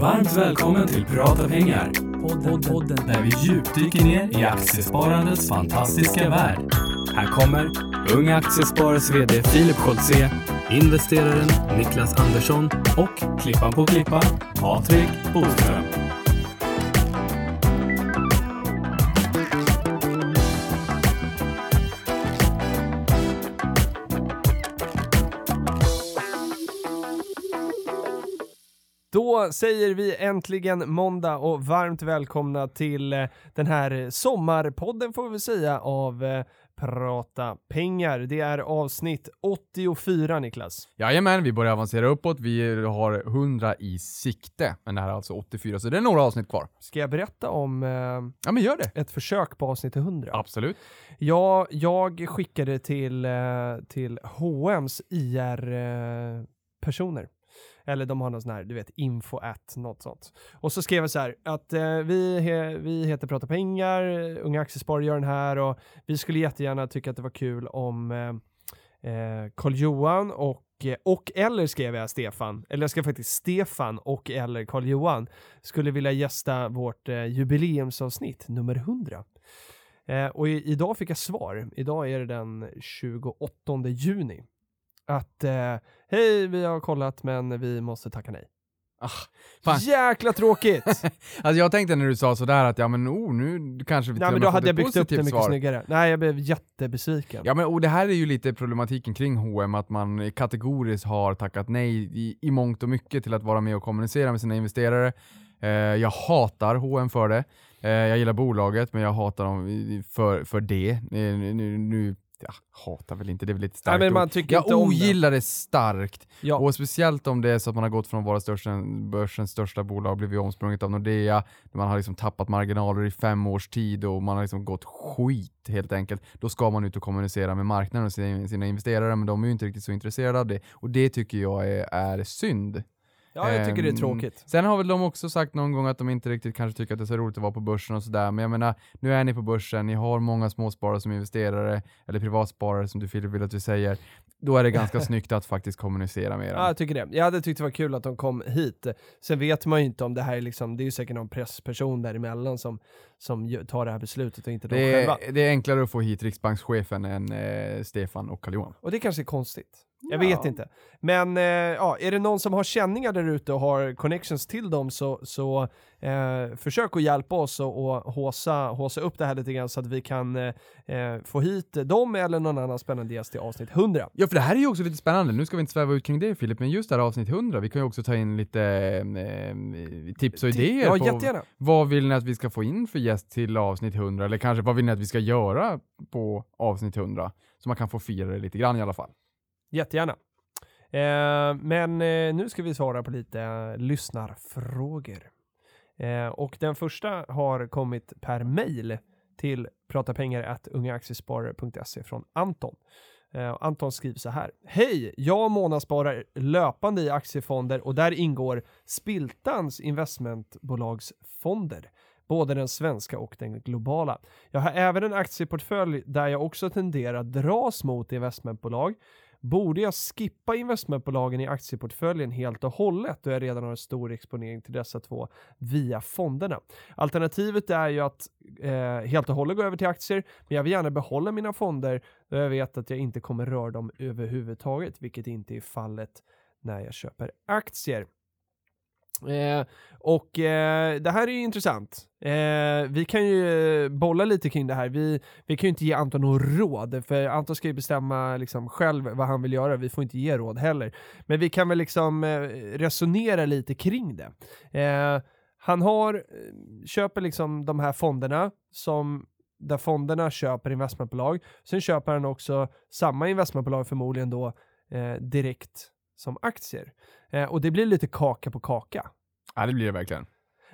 Varmt välkommen till Prata pengar. Podden, podden där vi djupdyker ner i aktiesparandets fantastiska värld. Här kommer Unga Aktiesparares VD Filip Scholtze, investeraren Niklas Andersson och klippan på klippan Patrik Boström. Då säger vi äntligen måndag och varmt välkomna till eh, den här sommarpodden får vi säga av eh, Prata pengar. Det är avsnitt 84 Niklas. Jajamän, vi börjar avancera uppåt. Vi har 100 i sikte, men det här är alltså 84, så det är några avsnitt kvar. Ska jag berätta om eh, Ja, men gör det. ett försök på avsnitt 100? Absolut. Ja, jag skickade till, eh, till H&M's IR-personer. Eller de har någon sån här, du vet, info at något sånt. Och så skrev jag så här att eh, vi, he, vi heter Prata Pengar, eh, Unga Aktiesparare gör den här och vi skulle jättegärna tycka att det var kul om eh, eh Karl-Johan och eh, och eller skrev jag Stefan, eller jag skrev faktiskt Stefan och eller Karl-Johan skulle vilja gästa vårt eh, jubileumsavsnitt nummer 100. Eh, och i, idag fick jag svar. Idag är det den 28 juni. Att eh, hej, vi har kollat men vi måste tacka nej. Ah, fan. Jäkla tråkigt! Alltså jag tänkte när du sa sådär att ja men oh, nu kanske vi nej till men och då hade jag byggt upp det mycket svar. snyggare. Nej, jag blev jättebesviken. Ja men och det här är ju lite problematiken kring H&M att man kategoriskt har tackat nej i, i mångt och mycket till att vara med och kommunicera med sina investerare. Eh, jag hatar H&M för det. Eh, jag gillar bolaget men jag hatar dem för, för det. Eh, nu, nu ja, hatar väl inte, det är väl lite nej starkt men ord. man tycker Jag inte det. ogillar det starkt. Ja. Och speciellt om det är så att man har gått från att vara största, börsens största bolag och blivit omsprunget av Nordea, man har liksom tappat marginaler i fem års tid och man har liksom gått skit helt enkelt. Då ska man ut och kommunicera med marknaden och sina, sina investerare, men de är ju inte riktigt så intresserade av det. Och det tycker jag är, är synd. Ja, jag tycker det är Ehm, tråkigt. Sen har väl de också sagt någon gång att de inte riktigt kanske tycker att det är så roligt att vara på börsen och sådär, men jag menar, nu är ni på börsen, ni har många småsparare som investerare, eller privatsparare som du Filip vill att vi säger. Då är det ganska snyggt att faktiskt kommunicera med Ja, dem. jag tycker det. Jag hade tyckt det var kul att de kom hit. Sen vet man ju inte om det här är liksom, det är ju säkert någon pressperson däremellan som, som tar det här beslutet och inte de själva. det är enklare att få hit riksbankschefen än eh, Stefan och Carl-Johan. Och det kanske är konstigt. Jag Ja. vet inte. Men eh, ja, är det någon som har känningar där ute och har connections till dem så, så eh, försök att hjälpa oss och, och håsa, håsa upp det här lite grann så att vi kan eh, eh, få hit dem eller någon annan spännande gäst i avsnitt 100. Ja, för det här är ju också lite spännande. Nu ska vi inte sväva ut kring det Filip, men just det här avsnitt 100, vi kan ju också ta in lite eh, tips och idéer Ja, på jättegärna. vad vill ni att vi ska få in för gäst till avsnitt 100, eller kanske vad vill ni att vi ska göra på avsnitt 100? Så man kan få fira det lite grann i alla fall. Jättegärna. Eh, men eh, nu ska vi svara på lite lyssnarfrågor. Eh, och den första har kommit per mail till pratapengar.ungaaktiesparare.se från Anton. Eh, Anton skriver så här. Hej! Jag månadssparar löpande i aktiefonder och där ingår Spiltans investmentbolagsfonder både den svenska och den globala. Jag har även en aktieportfölj där jag också tenderar att dras mot investmentbolag. Borde jag skippa investmentbolagen i aktieportföljen helt och hållet då jag redan har en stor exponering till dessa två via fonderna? Alternativet är ju att eh, helt och hållet gå över till aktier, men jag vill gärna behålla mina fonder då jag vet att jag inte kommer röra dem överhuvudtaget, vilket inte är fallet när jag köper aktier. Eh, och eh, det här är ju intressant. Eh, vi kan ju eh, bolla lite kring det här. Vi, vi kan ju inte ge Anton några råd, för Anton ska ju bestämma liksom själv vad han vill göra. Vi får inte ge råd heller. Men vi kan väl liksom eh, resonera lite kring det. Eh, han har, eh, köper liksom de här fonderna som där fonderna köper investmentbolag. Sen köper han också samma investmentbolag förmodligen då eh, direkt som aktier. Eh, och det blir lite kaka på kaka. Ja, det blir det verkligen.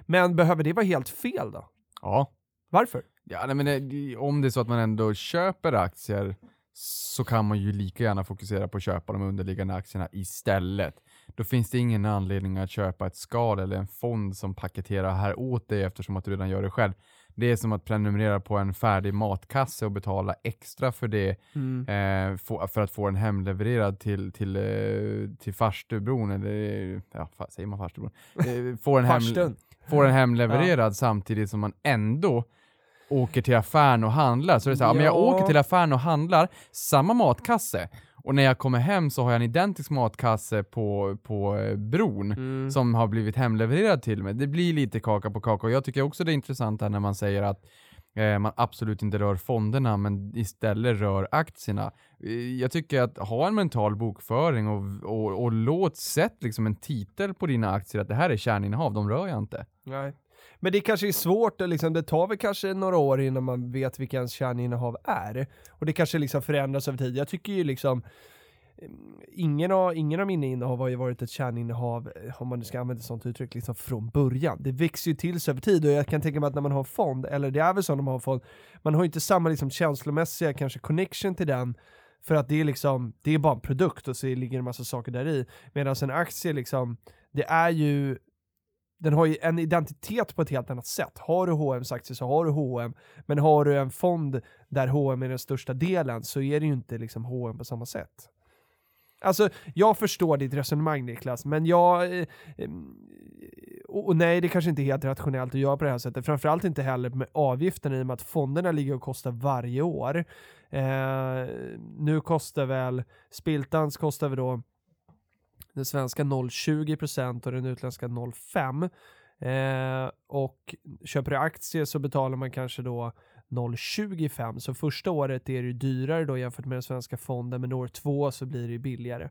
Men behöver det vara helt fel då? Ja. Varför? Ja, nej, men eh, om det är så att man ändå köper aktier så kan man ju lika gärna fokusera på att köpa de underliggande aktierna istället. då finns det ingen anledning att köpa ett skal eller en fond som paketerar här åt dig eftersom att du redan gör det själv. Det är som att prenumerera på en färdig matkasse och betala extra för det Mm. eh, få- för att få den hemlevererad till, till, eh, till farstubron, eller ja, fa- säger man farstubron? Eh, få, den hem, den hemlevererad samtidigt som man ändå åker till affären och handlar. Så det är så här, ja. men jag Ja. åker till affären och handlar samma matkasse och när jag kommer hem så har jag en identisk matkasse på, på eh, bron Mm. som har blivit hemlevererad till mig. Det blir lite kaka på kaka och jag tycker också det är intressant här när man säger att eh, man absolut inte rör fonderna men istället rör aktierna. Eh, jag tycker att ha en mental bokföring och, och, och låt sätt liksom en titel på dina aktier att det här är kärninnehav, de rör jag inte. Nej. Men det kanske är svårt, och liksom, det tar väl kanske några år innan man vet vilka ens kärninnehav är. Och det kanske liksom förändras över tid. Jag tycker ju liksom, eh, ingen av, ingen av mina innehav har ju varit ett kärninnehav, eh, om man nu ska använda ett sånt uttryck, liksom från början. Det växer ju till sig över tid och jag kan tänka mig att när man har en fond, eller det är väl så när man har en fond, man har ju inte samma liksom känslomässiga kanske connection till den för att det är liksom, det är bara en produkt och så ligger en massa saker där i. Medan en aktie liksom, det är ju den har ju en identitet på ett helt annat sätt. Har du H&M aktier så har du H&M, men har du en fond där H&M är den största delen så är det ju inte liksom H&M på samma sätt. Alltså, jag förstår ditt resonemang Niklas, men jag... Eh, eh, Och, och nej, det kanske inte är helt rationellt att göra på det här sättet. Framförallt inte heller med avgifterna i och med att fonderna ligger och kostar varje år. Eh, nu kostar väl, Spiltans kostar väl då den svenska 0,20% och den utländska 0,5%. Eh, och köper du aktier så betalar man kanske då 0,25 så första året är det dyrare då jämfört med den svenska fonden men år två så blir det billigare.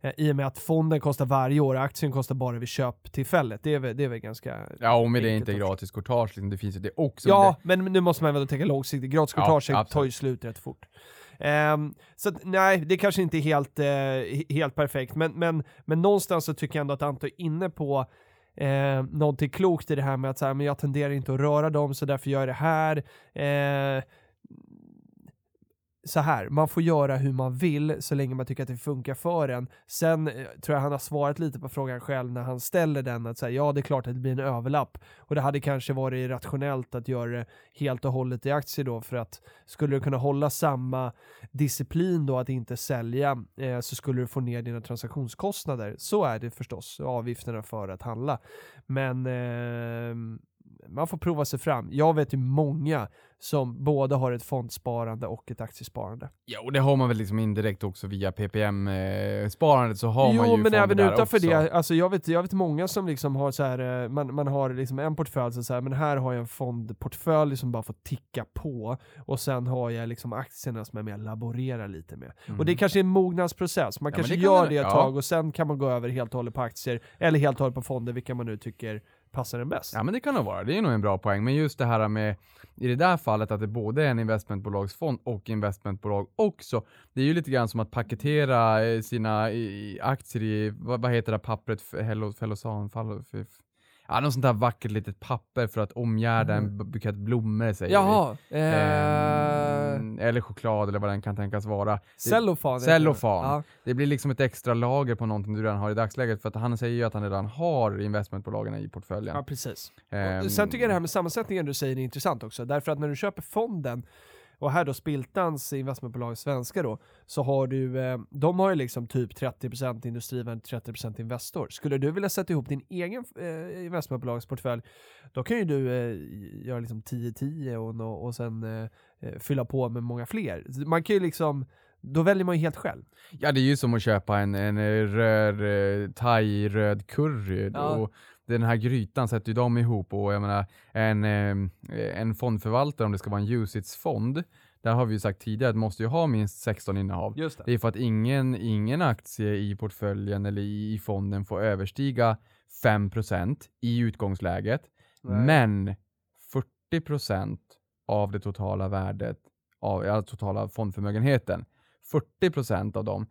Eh, I och med att fonden kostar varje år, aktien kostar bara vid köptillfället. Det är väl, det är väl ganska... Ja, och med det är inte gratis courtage, liksom, det finns ju det också. Ja, men nu måste man väl tänka långsiktigt. Gratis Ja, courtage tar absolut. ju slut rätt fort. Um, så att, nej, det kanske inte är helt, uh, helt perfekt, men, men, men någonstans så tycker jag ändå att Anto är inne på eh, någonting klokt i det här med att så här, men jag tenderar inte att röra dem så därför gör jag det här. Eh, så här, man får göra hur man vill så länge man tycker att det funkar för en. Sen eh, tror jag han har svarat lite på frågan själv när han ställer den, att säga ja det är klart att det blir en överlapp och det hade kanske varit rationellt att göra det helt och hållet i aktier då för att skulle du kunna hålla samma disciplin då att inte sälja eh, så skulle du få ner dina transaktionskostnader. Så är det förstås, avgifterna för att handla. Men eh, man får prova sig fram. Jag vet ju många som både har ett fondsparande och ett aktiesparande. Ja, och det har man väl liksom indirekt också via PPM-sparandet så har jo, man ju men även utanför också. det, alltså jag vet, jag vet många som liksom har så här, eh, man, man har liksom en portfölj så så här, men här har jag en fondportfölj som bara får ticka på och sen har jag liksom aktierna som jag mer laborerar lite med. Mm. Och det kanske är en mognadsprocess, man Ja, kanske det kan gör man- det ett ja. tag och sen kan man gå över helt och hållet på aktier eller helt och hållet på fonder, vilka man nu tycker passar den bäst. Ja men det kan nog vara, det är nog en bra poäng. Men just det här med, i det där fallet att det både är en investmentbolagsfond och investmentbolag också. Det är ju lite grann som att paketera eh, sina aktier i, vad, heter det pappret, F- hello- ja något sånt där vackert litet papper för att omgärda en b- bukett blommor säger Jaha, vi. eh, Ehm, eller choklad eller vad den kan tänkas vara. Cellofan. Cellofan. Ja. Det blir liksom ett extra lager på någonting du redan har i dagsläget för att han säger ju att han redan har investmentbolagen i portföljen. Ja, precis. Och Sen tycker jag det här med sammansättningen du säger är intressant också, därför att när du köper fonden, och här då Spiltans investmentbolag svenska då, så har du, eh, de har ju liksom typ 30% industrivärd, 30% Investor. Skulle du vilja sätta ihop din egen eh, investmentbolagsportfölj, då kan ju du eh, göra liksom 10-10 och, och sen eh, eh, fylla på med många fler. Man kan ju liksom, då väljer man ju helt själv. Ja, det är ju som att köpa en, en eh, röd eh, thai-röd curry. Ja. Och den här grytan sätter ju de ihop och jag menar en, eh, en fondförvaltare, om det ska vara en UCITS-fond, där har vi ju sagt tidigare att det måste ju ha minst 16 innehav. Just Det är för att ingen, ingen aktie i portföljen eller i, fonden får överstiga 5% i utgångsläget. Nej. Men 40% av det totala värdet, av ja, totala fondförmögenheten, 40% av dem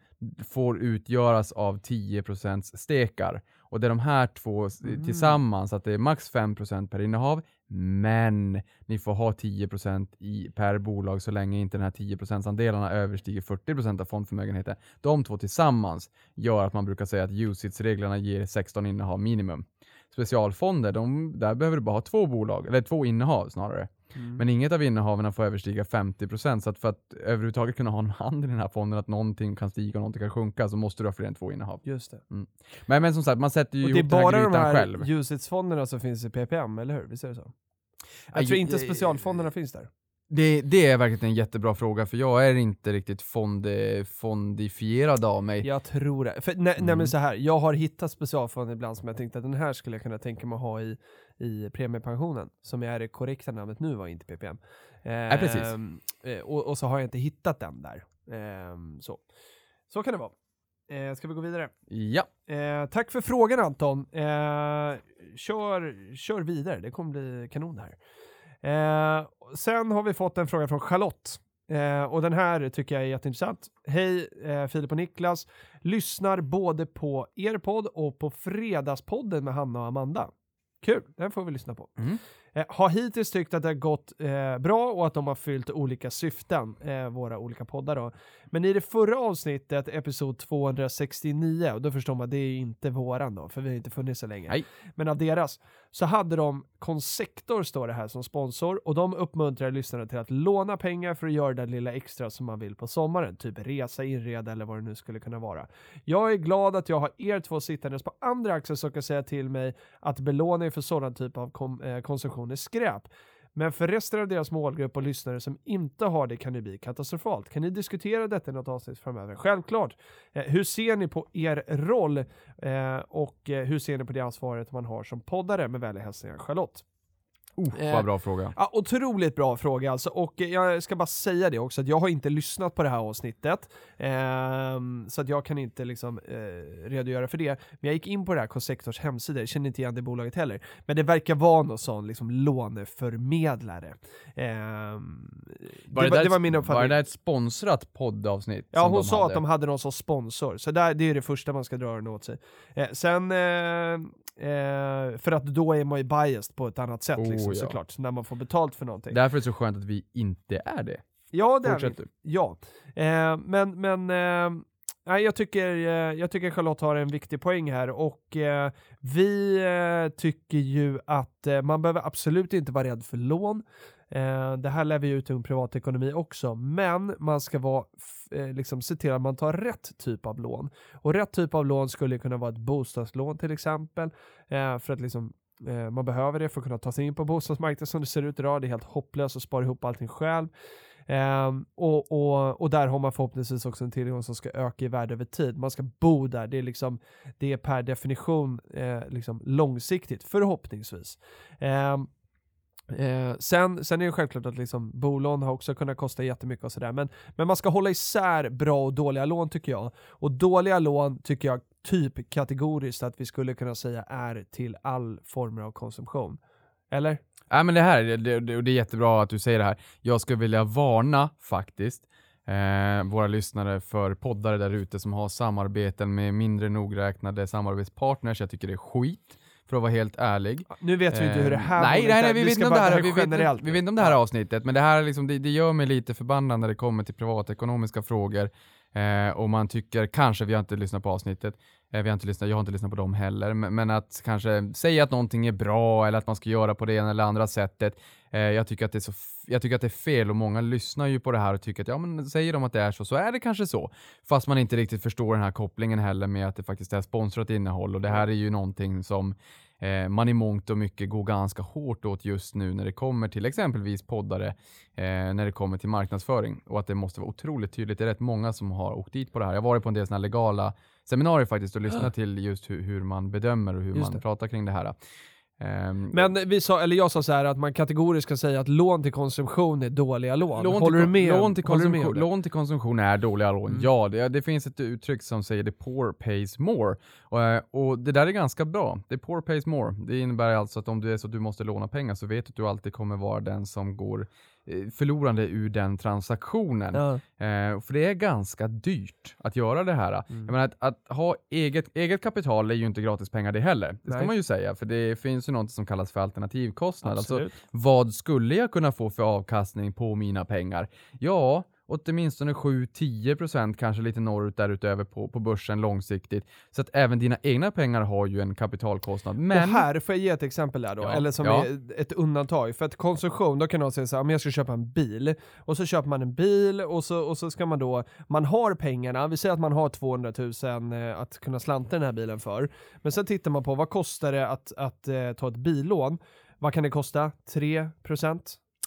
får utgöras av 10% stekar. Och det är de här två Mm. tillsammans, att det är max 5% per innehav, men ni får ha 10% i, per bolag så länge inte den här 10%-andelarna överstiger 40% av fondförmögenheten. De två tillsammans gör att man brukar säga att UCITS-reglerna ger 16 innehav minimum. Specialfonder, de, där behöver du bara ha två bolag, eller två innehav snarare. Mm. Men inget av innehaven får överstiga 50% så att för att överhuvudtaget kunna ha en hand i den här fonden, att någonting kan stiga och någonting kan sjunka, så måste du ha fler än två innehav. Just det. Men, men som sagt, man sätter ju Och det är ihop den här bara de grytan här själv. UCITS-fonderna som finns i PPM, eller hur? Visst är det så? Jag Aj, tror inte specialfonderna finns där. Det, det är verkligen en jättebra fråga, för jag är inte riktigt fond, fondifierad av mig. Jag tror det. För, Nej Mm. men så här, jag har hittat specialfonder ibland som jag tänkte att den här skulle jag kunna tänka mig att ha i, i premiepensionen, som är det korrekta namnet nu var inte PPM. Nej, precis. Ehm, eh, och, och så har jag inte hittat den där. Ehm, så. så kan det vara. Eh, ska vi gå vidare? Ja, Eh, tack för frågan Anton. Eh, kör, kör vidare, det kommer bli kanon här. Eh, sen har vi fått en fråga från Charlotte. Eh, och den här tycker jag är jätteintressant. Hej eh, Filip och Niklas. Lyssnar både på er podd och på Fredagspodden med Hanna och Amanda. Kul, den får vi lyssna på. Mm. Eh, har hittills tyckt att det har gått eh, bra och att de har fyllt olika syften, eh, våra olika poddar då. Men i det förra avsnittet, episod 269, och då förstår man det är inte våran då, för vi har inte funnits så länge. Nej. Men av deras, så hade de Consektor står det här som sponsor och de uppmuntrar lyssnarna till att låna pengar för att göra det lilla extra som man vill på sommaren, typ resa, inreda eller vad det nu skulle kunna vara. Jag är glad att jag har er två sittandes på andra axeln som kan säga till mig att belåning för sådan typ av kom, eh, konsumtion är skräp. Men för resten av deras målgrupp och lyssnare som inte har det kan det bli katastrofalt. Kan ni diskutera detta i något avsnitt framöver? Självklart. Eh, hur ser ni på er roll eh, och eh, hur ser ni på det ansvaret man har som poddare? Med vänliga hälsningar Charlotte oh, Eh, vad bra fråga. Ja, otroligt bra fråga alltså, och eh, jag ska bara säga det också att jag har inte lyssnat på det här avsnittet, ehm, så att jag kan inte liksom eh, redogöra för det. Men jag gick in på det här Consektors hemsida, jag känner inte igen det bolaget heller, men det verkar vara någon sån liksom låneförmedlare. Ehm, det, var, där det var min Var uppfattning. det där ett sponsrat poddavsnitt? Ja, hon sa hade? att de hade någon som sponsor, så där, det är det första man ska dra öronen åt sig. Eh, sen, eh, för att då är man ju biased på ett annat sätt Oh, liksom, ja. såklart, när man får betalt för någonting. Därför är det så skönt att vi inte är det. Ja, det är vi. Fortsätt. Ja, eh, men, men eh, nej, jag, tycker, eh, jag tycker Charlotte har en viktig poäng här och eh, vi eh, tycker ju att man behöver absolut inte vara rädd för lån. Eh, det här lär vi ut ur privatekonomi också, men man ska vara, eh, liksom, se till att man tar rätt typ av lån. Och rätt typ av lån skulle kunna vara ett bostadslån till exempel, eh, för att liksom eh, man behöver det för att kunna ta sig in på bostadsmarknaden som det ser ut idag. Det är helt hopplöst att spara ihop allting själv. Um, och, och, och där har man förhoppningsvis också en tillgång som ska öka i värde över tid. Man ska bo där, det är, liksom, det är per definition eh, liksom långsiktigt, förhoppningsvis. Um, Eh, sen, sen är det självklart att liksom, bolån har också kunnat kosta jättemycket och sådär, men, men man ska hålla isär bra och dåliga lån tycker jag. Och dåliga lån tycker jag typ kategoriskt att vi skulle kunna säga är till all former av konsumtion. Eller? Ja, men det här, det, det, det är jättebra att du säger det här. Jag skulle vilja varna faktiskt eh, våra lyssnare för poddare där ute som har samarbeten med mindre nogräknade samarbetspartners. Jag tycker det är skit, för att vara helt ärlig. Nu vet vi inte hur det här Eh, nej, nej, nej, vi vet inte om det här, vi vet, vi vet om det här avsnittet, men det här är liksom, det, det gör mig lite förbannad när det kommer till privatekonomiska frågor. Eh, och man tycker, kanske, vi har inte lyssnat på avsnittet, eh, vi har inte lyssnat, jag har inte lyssnat på dem heller, men, men att kanske säga att någonting är bra eller att man ska göra på det ena eller andra sättet. Eh, jag, tycker att det är så, jag tycker att det är fel och många lyssnar ju på det här och tycker att ja men säger de att det är så, så är det kanske så. Fast man inte riktigt förstår den här kopplingen heller med att det faktiskt är sponsrat innehåll och det här är ju någonting som eh, man i mångt och mycket går ganska hårt åt just nu när det kommer till exempelvis poddare, eh, när det kommer till marknadsföring och att det måste vara otroligt tydligt. Det är rätt många som har åkt dit på det här. Jag har varit på en del sådana legala seminarier faktiskt och lyssnat till just hur, hur man bedömer och hur man pratar kring det här. Ehm, Men vi sa, eller jag sa så här att man kategoriskt kan säga att lån till konsumtion är dåliga lån. Lån Håller du med? Lån till, konsumtion, lån till konsumtion är dåliga lån, Mm. ja. Det, det finns ett uttryck som säger the poor pays more. Och, eh, och det där är ganska bra. The poor pays more. Det innebär alltså att om du är så att du måste låna pengar så vet du att du alltid kommer vara den som går förlorande ur den transaktionen. Ja. Eh, för det är ganska dyrt att göra det här. Mm. Jag menar, att, att ha eget, eget kapital är ju inte gratis pengar det heller. Det ska Nej. man ju säga, för det finns ju något som kallas för alternativkostnad. Alltså, vad skulle jag kunna få för avkastning på mina pengar? Ja, åtminstone 7-10% kanske lite norrut därutöver på, på börsen långsiktigt. Så att även dina egna pengar har ju en kapitalkostnad. Men, Och här får jag ge ett exempel där då, Ja, eller som ja. är ett undantag. För att konsumtion, då kan någon säga så här, om jag ska köpa en bil, och så köper man en bil och så, och så ska man då, man har pengarna, vi säger att man har 200 000 eh, att kunna slanta den här bilen för, men sen tittar man på vad kostar det att, att eh, ta ett billån, vad kan det kosta? 3%?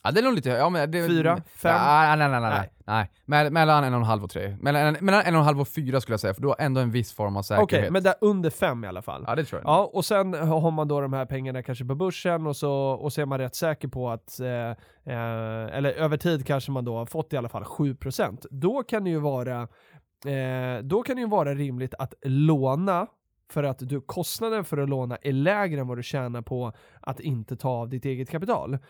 Ja, det är nog lite... Ja, men det, Fyra? Fem? Ja, nej, nej, nej. nej. Nej. nej. Mell- Mellan en och en halv och tre. Mellan, mellan en och en halv och fyra skulle jag säga, för du har ändå en viss form av Okej, säkerhet. men där under 5 i alla fall. Ja, det tror jag. Ja, och sen har man då de här pengarna kanske på börsen och så, och så är man rätt säker på att, eh, eh, eller över tid kanske man då har fått i alla fall 7%. Då kan det ju vara, eh, då kan det ju vara rimligt att låna för att du, kostnaden för att låna är lägre än vad du tjänar på att inte ta av ditt eget kapital. Eh,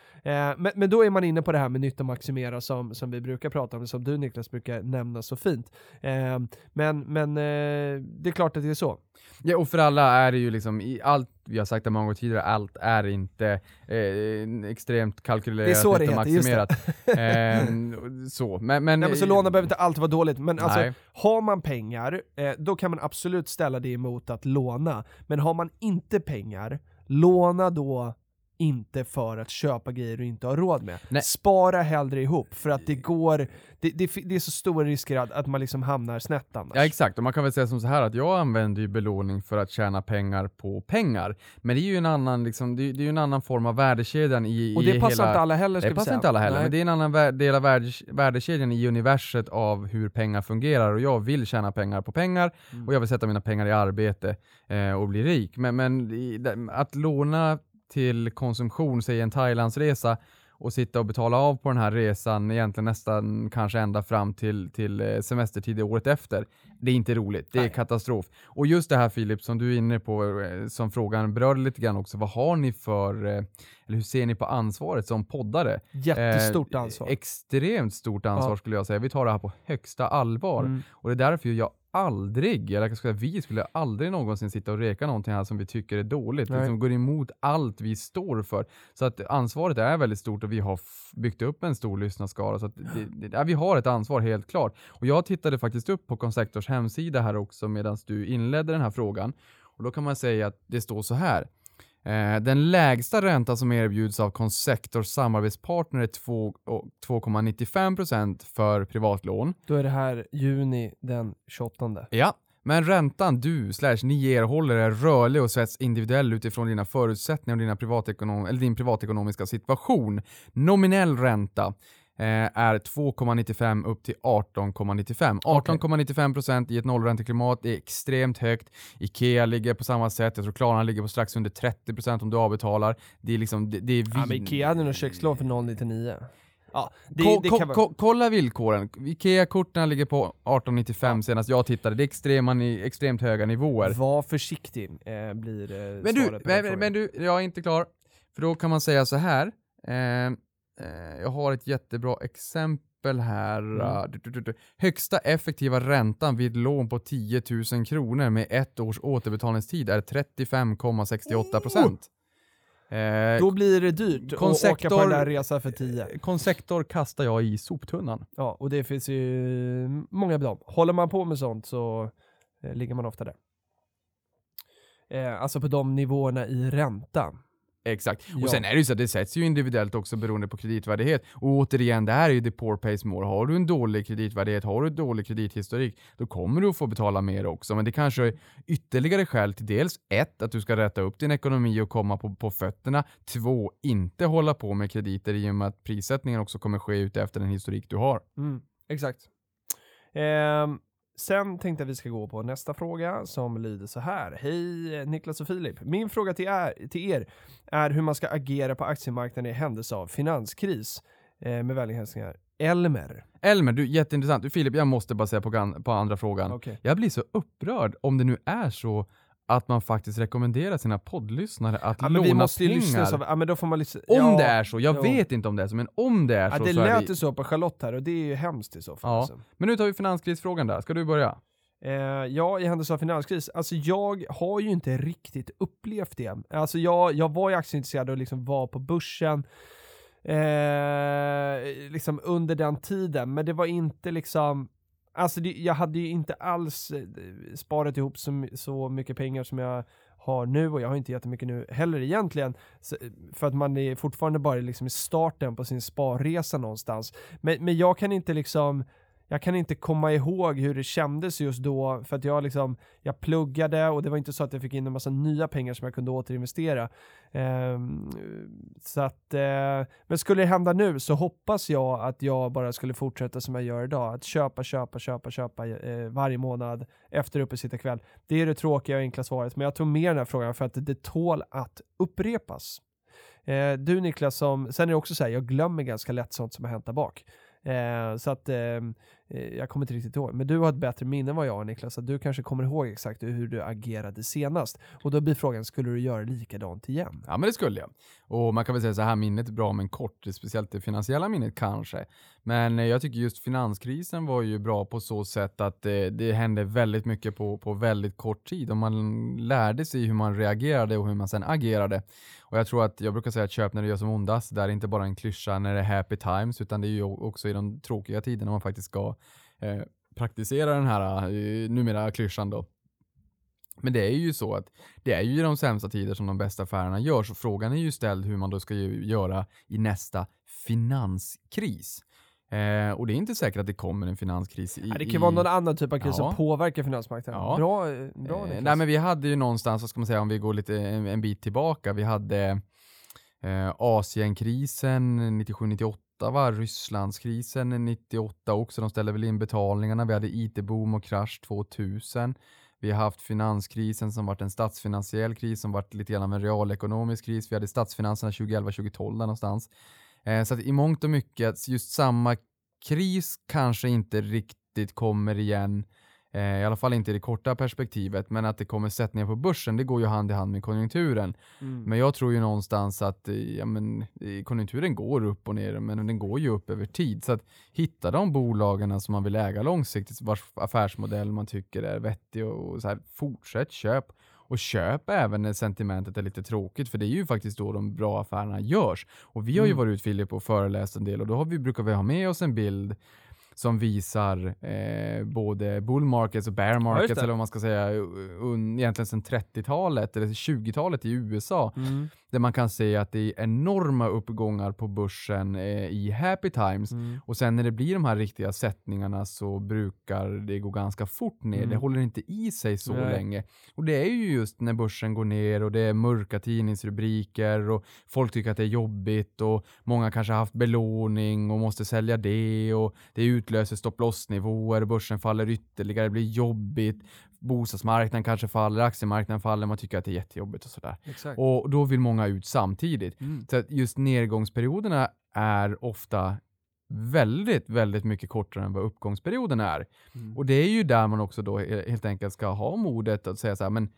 men, men då är man inne på det här med nytta maximera som, som vi brukar prata om, som du Niklas brukar nämna så fint. Eh, men men eh, det är klart att det är så. Ja, och för alla är det ju liksom, i allt, vi har sagt det många gånger tidigare, allt är inte eh, extremt kalkylerat Det är så det heter, just det. maximerat. eh, så, men, men, Nej, men så låna behöver inte alltid vara dåligt, men alltså har man pengar, eh, då kan man absolut ställa det emot att låna. Men har man inte pengar, låna då inte för att köpa grejer du inte har råd med. Nej. Spara hellre ihop, för att det går, det, det, det är så stora risker att, att man liksom hamnar snett annars. Ja exakt, och man kan väl säga som så här att jag använder ju belåning för att tjäna pengar på pengar. Men det är ju en annan, liksom, det är, det är en annan form av värdekedjan i, Och i det passar hela... inte alla heller ska Det vi passar säga. inte alla heller, Nej. men det är en annan vär- del av värdekedjan i universet av hur pengar fungerar och jag vill tjäna pengar på pengar Mm. och jag vill sätta mina pengar i arbete eh, och bli rik. Men, men i, att låna till konsumtion, säg en Thailandsresa och sitta och betala av på den här resan egentligen nästan kanske ända fram till, till eh, semestertid året efter. Det är inte roligt, det är Nej. katastrof. Och just det här Filip, som du är inne på, eh, som frågan berörde lite grann också, vad har ni för, eh, eller hur ser ni på ansvaret som poddare? Jättestort Eh, ansvar. Extremt stort ansvar Ja. skulle jag säga. Vi tar det här på högsta allvar. Mm. Och det är därför jag aldrig, eller jag ska säga vi skulle aldrig någonsin sitta och reka någonting här som vi tycker är dåligt, Nej. liksom går emot allt vi står för. Så att ansvaret är väldigt stort och vi har byggt upp en stor lyssnarskara. Så att det, det, vi har ett ansvar helt klart. Och jag tittade faktiskt upp på Conceptors hemsida här också medan du inledde den här frågan. Och då kan man säga att det står så här. Eh, den lägsta ränta som erbjuds av Conceptors samarbetspartner är två- och 2,95% för privatlån. Då är det här juni den 28. Ja, men räntan du slash ni erhåller är rörlig och sätts individuell utifrån dina förutsättningar och dina privatekonom eller din privatekonomiska situation. Nominell ränta är 2,95 upp till 18,95. 18,95% i ett nollränteklimat är extremt högt. Ikea ligger på samma sätt. Jag tror Klarna ligger på strax under 30% om du avbetalar. Det är liksom, det, det är Ja, men Ikea hade nog kökslån för 099. Ja, det, Ko- det ko- vara... ko- kolla villkoren. Ikea-korten ligger på 18,95 senast jag tittade. Det är extrema, extremt höga nivåer. Var försiktig, eh, blir eh, Men du, men, men du, jag är inte klar. För då kan man säga så här. Eh, eh, jag har ett jättebra exempel här. Mm. Uh, du, du, du. Högsta effektiva räntan vid lån på 10 000 kronor med ett års återbetalningstid är 35,68 procent. Eh, Då blir det dyrt att åka på den där resan för 10. Konsektor kastar jag i soptunnan. Ja, och det finns ju många dem. Håller man på med sånt så eh, ligger man ofta där. Eh, alltså på de nivåerna i ränta. Exakt. Ja. Och sen är det ju så att det sätts ju individuellt också beroende på kreditvärdighet. Och återigen, det här är ju the poor pays more. Har du en dålig kreditvärdighet, har du dålig kredithistorik, då kommer du att få betala mer också. Men det kanske är ytterligare skäl till dels ett, att du ska rätta upp din ekonomi och komma på, på fötterna. Två, inte hålla på med krediter i och med att prissättningen också kommer ske ut efter den historik du har. Mm, exakt. Ehm, sen tänkte jag vi ska gå på nästa fråga som lyder så här. Hej Niklas och Filip. Min fråga till er, till er är hur man ska agera på aktiemarknaden i händelse av finanskris. Eh, med vänliga hälsningar. Elmer. Elmer, du, jätteintressant. Du, Filip, jag måste bara säga på, på andra frågan. Okej. Jag blir så upprörd om det nu är så att man faktiskt rekommenderar sina poddlyssnare att Ja, låna vi måste pengar. lyssna så, ja men då får man lyssna. Om ja, det är så, jag jo. vet inte om det är så, men om det är Ja, så det så lät ju så på Charlotte här och det är ju hemskt i så fall. Ja. Alltså. Men nu tar vi finanskrisfrågan där, ska du börja? Eh, ja, i händelse av finanskris. Alltså jag har ju inte riktigt upplevt det. Alltså jag, jag var ju aktieintresserad och liksom var på börsen eh, liksom under den tiden, men det var inte liksom Alltså det, jag hade ju inte alls eh, sparat ihop så, så mycket pengar som jag har nu och jag har inte jättemycket nu heller egentligen. Så, eh, för att man är fortfarande bara liksom i starten på sin sparresa någonstans. Men, men jag kan inte liksom jag kan inte komma ihåg hur det kändes just då, för att jag liksom, jag pluggade och det var inte så att jag fick in en massa nya pengar som jag kunde återinvestera. Eh, så att, eh, men skulle det hända nu så hoppas jag att jag bara skulle fortsätta som jag gör idag, att köpa, köpa, köpa, köpa eh, varje månad efter uppesittarkväll. kväll. Det är det tråkiga och enkla svaret, men jag tog med den här frågan för att det tål att upprepas. Eh, du Niklas, som, sen är det också så här, jag glömmer ganska lätt sånt som har hänt där bak. Eh, så att eh, Eh, jag kommer inte riktigt ihåg. Men du har ett bättre minne än vad jag har Niklas, så du kanske kommer ihåg exakt hur du agerade senast. Och då blir frågan, skulle du göra likadant igen? Ja men det skulle jag. Och man kan väl säga så här, minnet är bra men kort, speciellt det finansiella minnet kanske. Men eh, jag tycker just finanskrisen var ju bra på så sätt att eh, det hände väldigt mycket på, på väldigt kort tid och man lärde sig hur man reagerade och hur man sen agerade. Och jag tror att, jag brukar säga att köp när det gör som ondast, det är inte bara en klyscha när det är happy times utan det är ju också i de tråkiga tiderna man faktiskt ska eh, praktisera den här eh, numera klyschan då. Men det är ju så att det är ju i de sämsta tider som de bästa affärerna görs och frågan är ju ställd hur man då ska göra i nästa finanskris. Eh, och det är inte säkert att det kommer en finanskris i... Ja, det kan i... vara någon annan typ av kris Ja. som påverkar finansmarknaden. Ja. Bra, bra Eh, nej men vi hade ju någonstans, vad ska man säga, om vi går lite en, en bit tillbaka, vi hade eh, Asienkrisen 97-98 va, Rysslandskrisen 98 också, de ställde väl in betalningarna, vi hade IT-boom och krasch 2000. Vi har haft finanskrisen som varit en statsfinansiell kris som varit lite grann av en realekonomisk kris. Vi hade statsfinanserna 2011-2012 där någonstans. Eh, så att i mångt och mycket, just samma kris kanske inte riktigt kommer igen Eh, i alla fall inte i det korta perspektivet, men att det kommer sättningar på börsen, det går ju hand i hand med konjunkturen. Mm. Men jag tror ju någonstans att eh, ja, men, eh, konjunkturen går upp och ner, men den går ju upp över tid. Så att hitta de bolagen som man vill äga långsiktigt, vars affärsmodell man tycker är vettig och, och så här, fortsätt köp. Och köp även när sentimentet är lite tråkigt, för det är ju faktiskt då de bra affärerna görs. Och vi har ju Mm. varit ut Filip och föreläst en del och då har vi, brukar vi ha med oss en bild som visar eh, både bull markets och bear markets, det. eller vad man ska säga, un, egentligen sedan 30-talet eller 20-talet i USA, Mm. Där man kan se att det är enorma uppgångar på börsen eh, i happy times. Mm. Och sen när det blir de här riktiga sättningarna så brukar det gå ganska fort ner. Mm. Det håller inte i sig så Nej. länge. Och det är ju just när börsen går ner och det är mörka tidningsrubriker och folk tycker att det är jobbigt och många kanske har haft belåning och måste sälja det och det utlöser stopp loss-nivåer, börsen faller ytterligare, det blir jobbigt, bostadsmarknaden kanske faller, aktiemarknaden faller, man tycker att det är jättejobbigt och sådär. Exakt. Och då vill många ut samtidigt. Mm. Så att just nedgångsperioderna är ofta väldigt, väldigt mycket kortare än vad uppgångsperioden är. Mm. Och det är ju där man också då he- helt enkelt ska ha modet att säga så här, men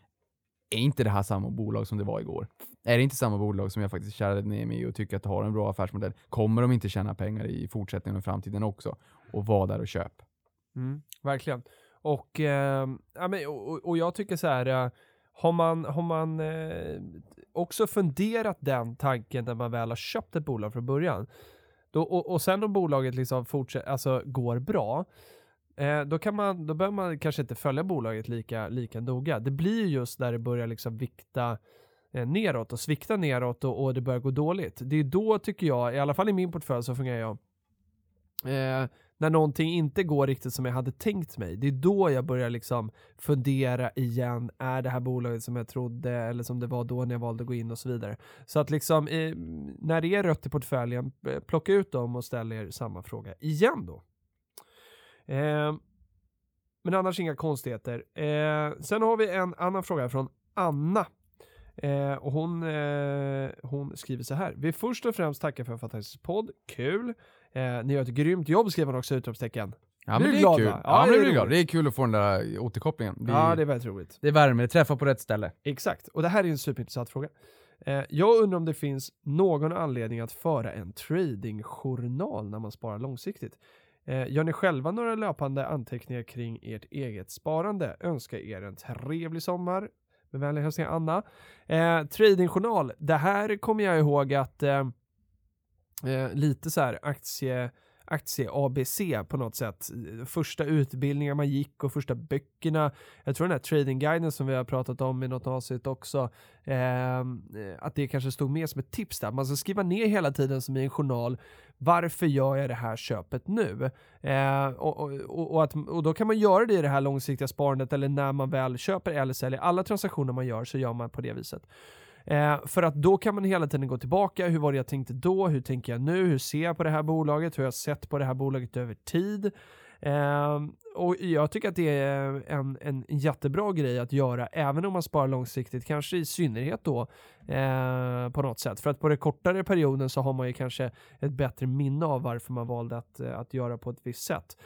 är inte det här samma bolag som det var igår? Är det inte samma bolag som jag faktiskt kärade ner mig i och tycker att det har en bra affärsmodell? Kommer de inte tjäna pengar i fortsättningen och framtiden också? Och var där och köp. Mm, verkligen. Och, eh, ja, men, och, och jag tycker så här, eh, har man, har man eh, också funderat den tanken när man väl har köpt ett bolag från början, då, och, och sen om bolaget liksom fortsätter, alltså går bra, eh, då, kan man, då behöver man kanske inte följa bolaget lika, lika noga. Det blir ju just där det börjar liksom vikta eh, neråt och svikta neråt och, och det börjar gå dåligt. Det är då tycker jag, i alla fall i min portfölj så fungerar jag, eh, när någonting inte går riktigt som jag hade tänkt mig, det är då jag börjar liksom fundera igen, är det här bolaget som jag trodde eller som det var då när jag valde att gå in och så vidare. Så att liksom, eh, när det är rött i portföljen, eh, plocka ut dem och ställ er samma fråga igen då. Eh, men annars inga konstigheter. Eh, sen har vi en annan fråga från Anna. Eh, och hon, eh, hon skriver så här. Vi först och främst tackar för en fantastisk podd. Kul. Eh, ni gör ett grymt jobb skriver hon också utropstecken. Ja, men det är glad, kul. va? Ja, Ja, men det är glad. Det är kul att få den där återkopplingen. Det, Ja, det är väldigt roligt. det värmer, det träffar på rätt ställe. Exakt, och det här är en superintressant fråga. Eh, jag undrar om det finns någon anledning att föra en tradingjournal när man sparar långsiktigt. Eh, gör ni själva några löpande anteckningar kring ert eget sparande? Önskar er en trevlig sommar. Med vänliga hälsningar Anna. Eh, tradingjournal, det här kommer jag ihåg att eh, eh, lite så här aktie aktie-ABC på något sätt. Första utbildningar man gick och första böckerna. Jag tror den här tradingguiden som vi har pratat om i något avsnitt också, ehm, eh, att det kanske stod med som ett tips där. Man ska skriva ner hela tiden som i en journal, varför gör jag det här köpet nu? Eh, och, och, och, att, och då kan man göra det i det här långsiktiga sparandet eller när man väl köper eller säljer. Alla transaktioner man gör så gör man på det viset. Eh, för att då kan man hela tiden gå tillbaka, hur var det jag tänkte då, hur tänker jag nu, hur ser jag på det här bolaget, hur har jag sett på det här bolaget över tid. Eh, och jag tycker att det är en, en jättebra grej att göra, även om man sparar långsiktigt, kanske i synnerhet då eh, på något sätt. För att på den kortare perioden så har man ju kanske ett bättre minne av varför man valde att, eh, att göra på ett visst sätt.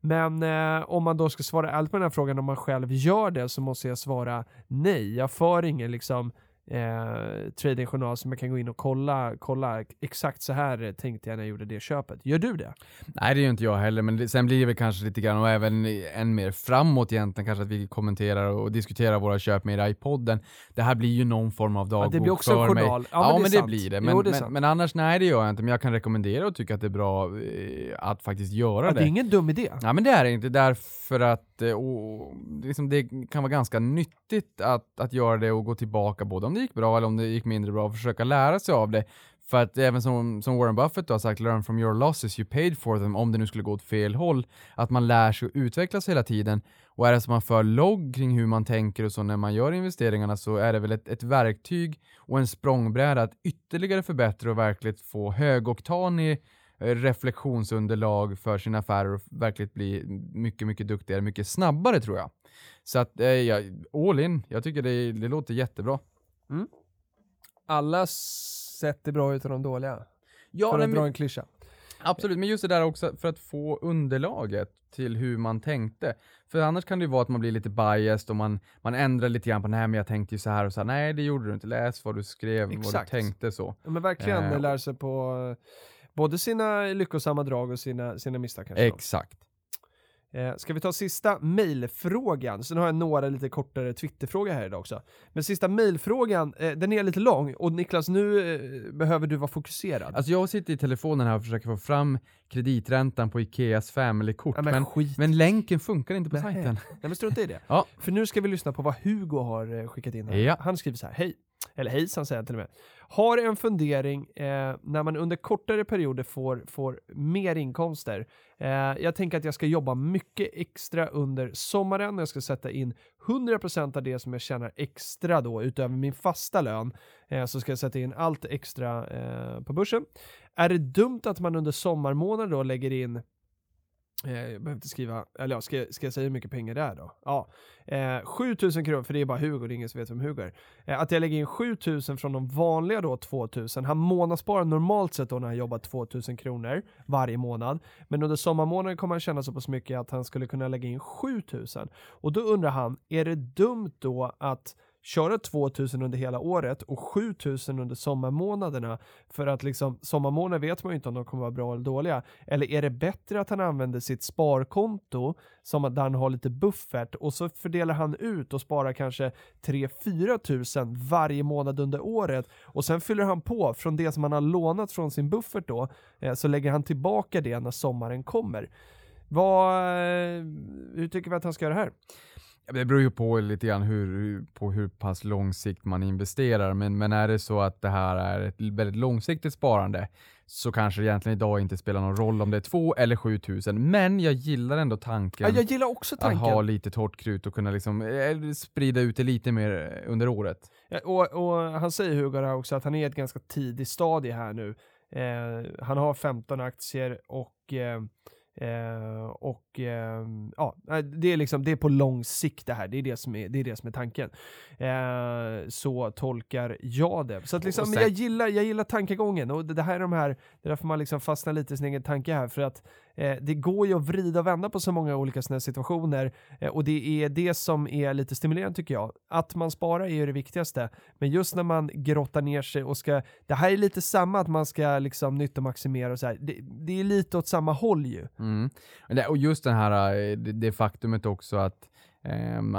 Men eh, om man då ska svara ärligt på den här frågan om man själv gör det så måste jag svara nej. Jag för ingen liksom eh, tradingjournal som jag kan gå in och kolla, kolla exakt så här tänkte jag när jag gjorde det köpet. Gör du det? Nej, det gör inte jag heller, men det, sen blir det väl kanske lite grann, och även än mer framåt egentligen, kanske att vi kommenterar och diskuterar våra köp med i podden. Det här blir ju någon form av dagbok det blir också en journal. Ja, Ja, men det men det blir det. Jo, Men, det är men, men annars, nej det gör jag inte. Men jag kan rekommendera och tycka att det är bra eh, att faktiskt göra Ja, det. det är ingen dum idé. Ja men det är det inte, därför att att eh, och, liksom det kan vara ganska nyttigt att, att göra det och gå tillbaka både om det gick bra eller om det gick mindre bra och försöka lära sig av det. För att även som, som Warren Buffett har sagt, learn from your losses, you paid for them, om det nu skulle gå åt fel håll. Att man lär sig och utvecklas hela tiden. Och är det så att man för logg kring hur man tänker och så när man gör investeringarna så är det väl ett, ett verktyg och en språngbräda att ytterligare förbättra och verkligen få högoktanig reflektionsunderlag för sina affärer och verkligen bli mycket, mycket duktigare, mycket snabbare tror jag. Så att, eh, ja, all in. Jag tycker det, det låter jättebra. Alla sätt är bra utan de dåliga. Ja, för nej, att dra en klyscha. Absolut, men just det där också för att få underlaget till hur man tänkte. För annars kan det ju vara att man blir lite biased och man, man ändrar lite grann på nej men jag tänkte ju så här och så här. Nej det gjorde du inte, läs vad du skrev, vad Exakt. du tänkte så. Ja, men verkligen Eh, lära sig på eh, både sina lyckosamma drag och sina, sina misstag kanske. Exakt. Eh, ska vi ta sista mejlfrågan? Sen har jag några lite kortare Twitterfrågor här idag också. Men sista mejlfrågan, eh, den är lite lång och Niklas nu eh, behöver du vara fokuserad. Alltså jag sitter i telefonen här och försöker få fram krediträntan på Ikeas family-kort, ja, men, men, men länken funkar inte på Nej. sajten. Nej men strunta i det. Ja. För nu ska vi lyssna på vad Hugo har skickat in här. Ja. Han skriver så här, hej. Eller hejsan säger han till och med. Har en fundering eh, när man under kortare perioder får, får mer inkomster. Eh, jag tänker att jag ska jobba mycket extra under sommaren och jag ska sätta in 100% av det som jag tjänar extra då utöver min fasta lön. Eh, så ska jag sätta in allt extra eh, på börsen. Är det dumt att man under sommarmånader då lägger in Eh, jag behöver inte skriva, eller ja, ska, jag- ska jag säga hur mycket pengar det är då? Ja, eh, 7000 kronor, för det är bara Hugo, det är ingen som vet vem Hugo är. Eh, att jag lägger in 7000 från de vanliga då 2000. Han månadssparar normalt sett då när han jobbar 2000 kronor varje månad. Men under sommarmånaden kommer han tjäna så pass mycket att han skulle kunna lägga in 7000. Och då undrar han, är det dumt då att köra 2000 under hela året och 7000 under sommarmånaderna för att liksom sommarmånader vet man ju inte om de kommer vara bra eller dåliga. Eller är det bättre att han använder sitt sparkonto som att han har lite buffert och så fördelar han ut och sparar kanske 3-4 tusen varje månad under året och sen fyller han på från det som han har lånat från sin buffert då eh, så lägger han tillbaka det när sommaren kommer. Vad, eh, hur tycker vi att han ska göra här? Ja, Det beror ju på lite grann hur, på hur pass långsikt man investerar, men, men är det så att det här är ett väldigt långsiktigt sparande så kanske det egentligen idag inte spelar någon roll om det är 2 eller 7000. Men jag gillar ändå tanken Ja, jag gillar också att tanken. ha lite torrt krut och kunna liksom, eh, sprida ut det lite mer eh, under året. Ja, Och, och han säger Hugo här också att han är i ett ganska tidigt stadie här nu. Eh, han har 15 aktier och eh, Eh, och eh, ja, det är liksom det är på lång sikt det här. Det är det som är, det är, det som är tanken. Eh, så tolkar jag det. Så att liksom, sen- jag, gillar, jag gillar tankegången och det, det här är de här, det är därför man liksom fastnar lite i sin egen tanke här. För att Eh, det går ju att vrida och vända på så många olika sådana situationer eh, och det är det som är lite stimulerande tycker jag. Att man sparar är ju det viktigaste, men just när man grottar ner sig och ska, det här är lite samma att man ska liksom nyttomaximera och så här. Det, det är lite åt samma håll ju. Mm. Och just den här, eh, det, det faktumet också att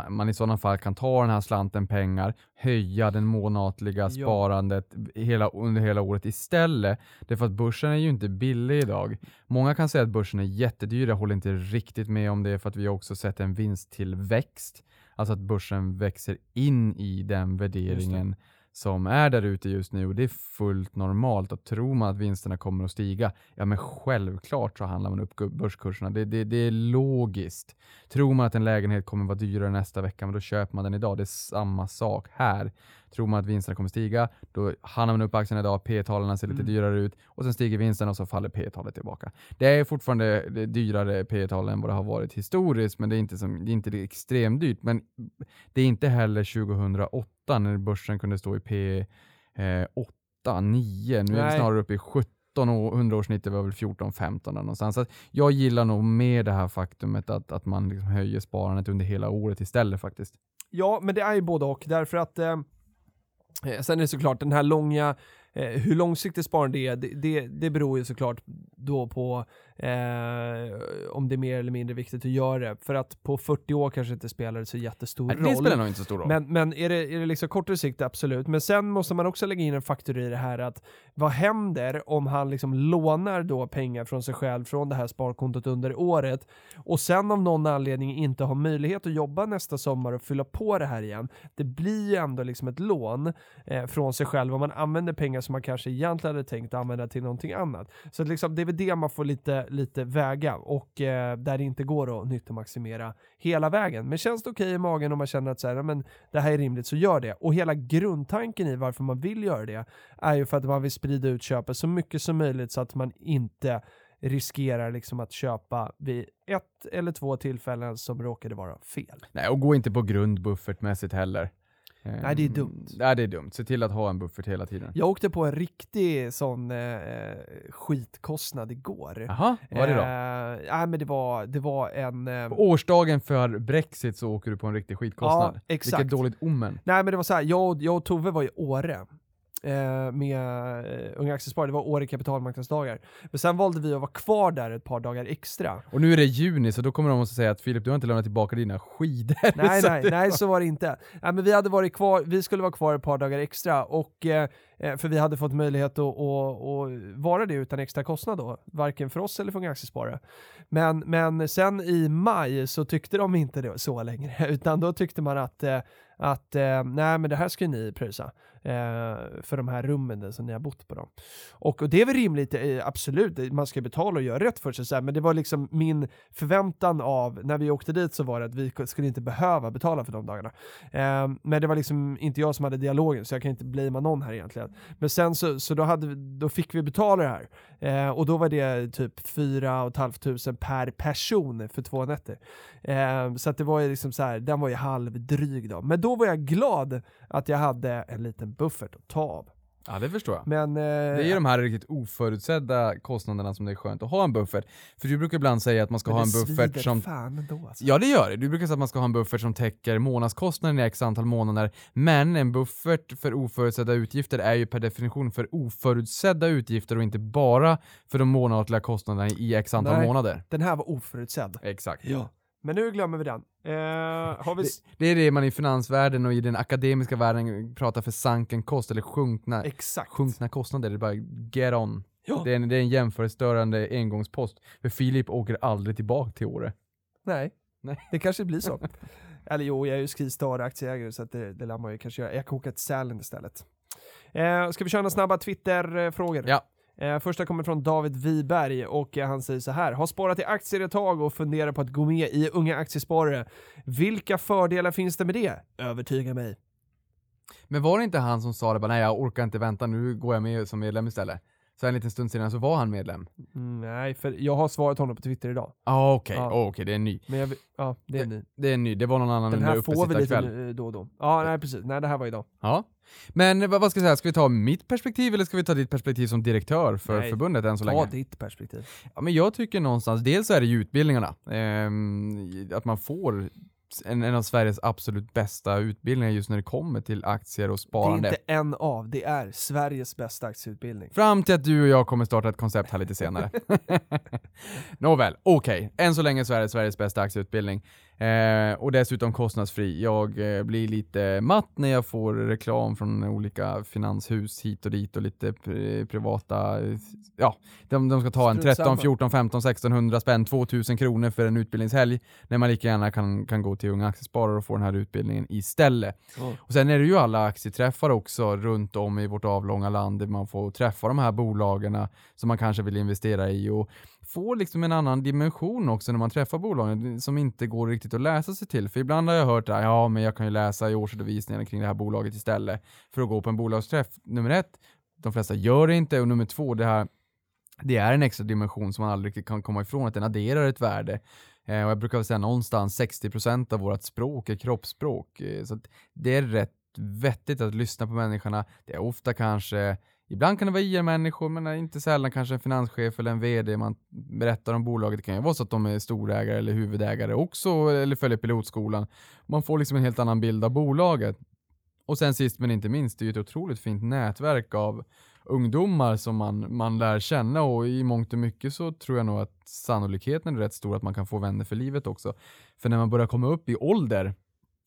man i sådana fall kan ta den här slanten pengar, höja den månatliga Ja. sparandet hela, under hela året istället. Därför att börsen är ju inte billig idag. Många kan säga att börsen är jättedyr, jag håller inte riktigt med om det för att vi har också sett en vinsttillväxt. Alltså att börsen växer in i den värderingen som är där ute just nu och det är fullt normalt. Och tror man att vinsterna kommer att stiga, ja men självklart så handlar man upp börskurserna. Det, det, det är logiskt. Tror man att en lägenhet kommer vara dyrare nästa vecka, men då köper man den idag. Det är samma sak här. Tror man att vinsterna kommer stiga, då handlar man upp aktien idag, P-talen ser lite Mm. dyrare ut och sen stiger vinsten och så faller P-talet tillbaka. Det är fortfarande är dyrare P-tal än vad det har varit historiskt, men det är inte, som, det är inte extremt dyrt. Men det är inte heller 2008 när börsen kunde stå i P eh, 8, 9. Nu är vi Nej. snarare uppe i 17 och 100-årssnittet var väl 14-15 där någonstans. Så jag gillar nog mer det här faktumet att, att man liksom höjer sparandet under hela året istället faktiskt. Ja, men det är ju både och därför att eh, eh, sen är det såklart den här långa, eh, hur långsiktigt sparande är, det, det, det beror ju såklart då på eh, om det är mer eller mindre viktigt att göra det. För att på 40 år kanske inte spelar det så jättestor Nej, roll. det spelar nog inte så stor roll. Men, men är, det, är det liksom kortare sikt, absolut. Men sen måste man också lägga in en faktor i det här att vad händer om han liksom lånar då pengar från sig själv från det här sparkontot under året och sen av någon anledning inte har möjlighet att jobba nästa sommar och fylla på det här igen. Det blir ju ändå liksom ett lån eh, från sig själv om man använder pengar som man kanske egentligen hade tänkt använda till någonting annat. Så liksom, det är väl det man får lite, lite väga och eh, där det inte går att nyttomaximera hela vägen. Men känns det okej i magen om man känner att så här, men det här är rimligt så gör det. Och hela grundtanken i varför man vill göra det är ju för att man vill sprida ut köpet så mycket som möjligt så att man inte riskerar liksom att köpa vid ett eller två tillfällen som råkade vara fel. Nej, och gå inte på grund buffertmässigt heller. Nej, det är Ehm, dumt. Nej, det är dumt. Se till att ha en buffert hela tiden. Jag åkte på en riktig sån eh, skitkostnad igår. Jaha, vad var det då? Eh, nej, men det var, det var en... Eh, På årsdagen för Brexit så åker du på en riktig skitkostnad. Ja, exakt. Vilket dåligt omen. Nej men det var så här, jag, jag och Tove var i Åre eh, med eh, Unga Aktiesparare, det var Åre kapitalmarknadsdagar. Men sen valde vi att vara kvar där ett par dagar extra. Och nu är det juni så då kommer de att säga att Filip, du har inte lämnat tillbaka dina skidor. Nej, Så nej, nej, så var det inte. Nej, men vi hade varit kvar, vi skulle vara kvar ett par dagar extra och eh, Eh, för vi hade fått möjlighet att, att, att vara det utan extra kostnad då, varken för oss eller för Aktiesparare. Men, men sen i maj så tyckte de inte det så längre, utan då tyckte man att, eh, att eh, nej men det här ska ni pröjsa för de här rummen som ni har bott på dem. Och, och det är väl rimligt, absolut, man ska betala och göra rätt för sig, men det var liksom min förväntan av, när vi åkte dit så var det att vi skulle inte behöva betala för de dagarna. Men det var liksom inte jag som hade dialogen, så jag kan inte blamea någon här egentligen. Men sen så, så då, hade vi, då fick vi betala det här. Eh, och då var det typ 4 500 per person för två nätter. Eh, så att det var ju liksom så här, den var ju halvdryg då. Men då var jag glad att jag hade en liten buffert att ta av. Ja, det förstår jag. Men... Eh, Det är de här riktigt oförutsedda kostnaderna som det är skönt att ha en buffert. För du brukar ibland säga att man ska ha en buffert som fan ändå alltså. Ja det gör det. Du brukar säga att man ska ha en buffert som täcker månadskostnaden i x antal månader. Men en buffert för oförutsedda utgifter är ju per definition för oförutsedda utgifter och inte bara för de månatliga kostnaderna i x antal Nej. månader. Den här var oförutsedd. Exakt. Ja. Men nu glömmer vi den. Eh, vi... s- Det är det man i finansvärlden och i den akademiska världen pratar för sunken cost eller sjunkna, Exakt. sjunkna kostnader. Det är bara get on. Ja. Det är en, det är en jämförelsestörande engångspost. För Filip åker aldrig tillbaka till Åre. Nej. Nej. det kanske blir så. Eller jo, jag är ju Skistar aktieägare så det, det lär man ju kanske göra. Jag kan åka till Sälen istället. Eh, ska vi köra några snabba Twitter-frågor? Ja. Eh, första kommer från David Wiberg och eh, han säger så här. Har sparat i aktier ett tag och funderar på att gå med i Unga Aktiesparare. Vilka fördelar finns det med det? Övertyga mig. Men var det inte han som sa det bara nej jag orkar inte vänta, nu går jag med som medlem istället? Så en liten stund senare så var han medlem. Mm, nej, för jag har svarat honom på Twitter idag. Ah, okej, Ja. oh, okej, det är en ny. Men jag, ja, det är ni. Det är en ny, det var någon annan Den här får vi lite nu, då och då. Ja, nej precis. Nej, det här var idag. Ja. Men vad, ska jag säga, ska vi ta mitt perspektiv eller ska vi ta ditt perspektiv som direktör för Nej, förbundet än så Ta länge? ditt perspektiv. Ja, men jag tycker någonstans, dels så är det ju utbildningarna. Ehm, att man får en, en av Sveriges absolut bästa utbildningar just när det kommer till aktier och Det är sparande. inte en av, det är Sveriges bästa aktieutbildning. Fram till att du och jag kommer starta ett koncept här lite senare. Nåväl, okej. Än så länge så är det Sveriges bästa aktieutbildning. Eh, och dessutom kostnadsfri. Jag eh, blir lite matt när jag får reklam från olika finanshus hit och dit och lite pri- privata, eh, ja, de, de ska ta en Strunt 13, samma. 14, 15, 1600 spänn, 2000 kronor för en utbildningshelg, när man lika gärna kan, kan gå till Unga Aktiesparare och få den här utbildningen istället. Och sen är det ju alla aktieträffar också runt om i vårt avlånga land där man får träffa de här bolagen som man kanske vill investera i och får liksom en annan dimension också när man träffar bolagen eh, som inte går riktigt att läsa sig till. För ibland har jag hört att ja, men jag kan ju läsa i årsredovisningarna kring det här bolaget istället för att gå på en bolagsträff. Nummer ett, de flesta gör det inte och nummer två, det här det är en extra dimension som man aldrig riktigt kan komma ifrån, att den adderar ett värde. Eh, och jag brukar väl säga någonstans 60% av vårt språk är kroppsspråk. Eh, så att det är rätt vettigt att lyssna på människorna. Det är ofta kanske, ibland kan det vara IR-människor, men inte sällan kanske en finanschef eller en VD man berättar om bolaget. Det kan ju vara så att de är storägare eller huvudägare också, eller följer pilotskolan. Man får liksom en helt annan bild av bolaget. Och sen sist men inte minst, det är ju ett otroligt fint nätverk av ungdomar som man, man lär känna och i mångt och mycket så tror jag nog att sannolikheten är rätt stor att man kan få vänner för livet också. För när man börjar komma upp i ålder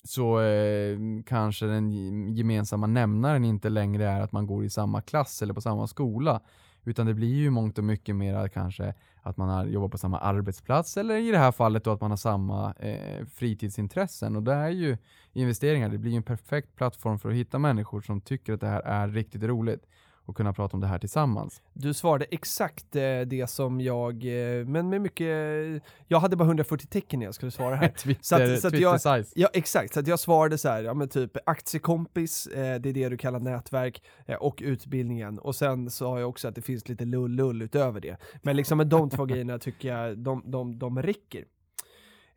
så eh, kanske den gemensamma nämnaren inte längre är att man går i samma klass eller på samma skola. Utan det blir ju i mångt och mycket mer kanske att man har, jobbar på samma arbetsplats eller i det här fallet då att man har samma eh, fritidsintressen. Och det är ju investeringar, det blir ju en perfekt plattform för att hitta människor som tycker att det här är riktigt roligt och kunna prata om det här tillsammans. Du svarade exakt eh, det som jag, eh, men med mycket, jag hade bara 140 tecken när jag skulle svara här. Twitter, Så att- så att jag- size. Ja exakt, så att jag svarade så här, ja men typ aktiekompis, eh, det är det du kallar nätverk, och utbildningen. Och sen sa jag också att det finns lite lull-lull utöver det. Men liksom med de två grejerna tycker jag de, de, de räcker.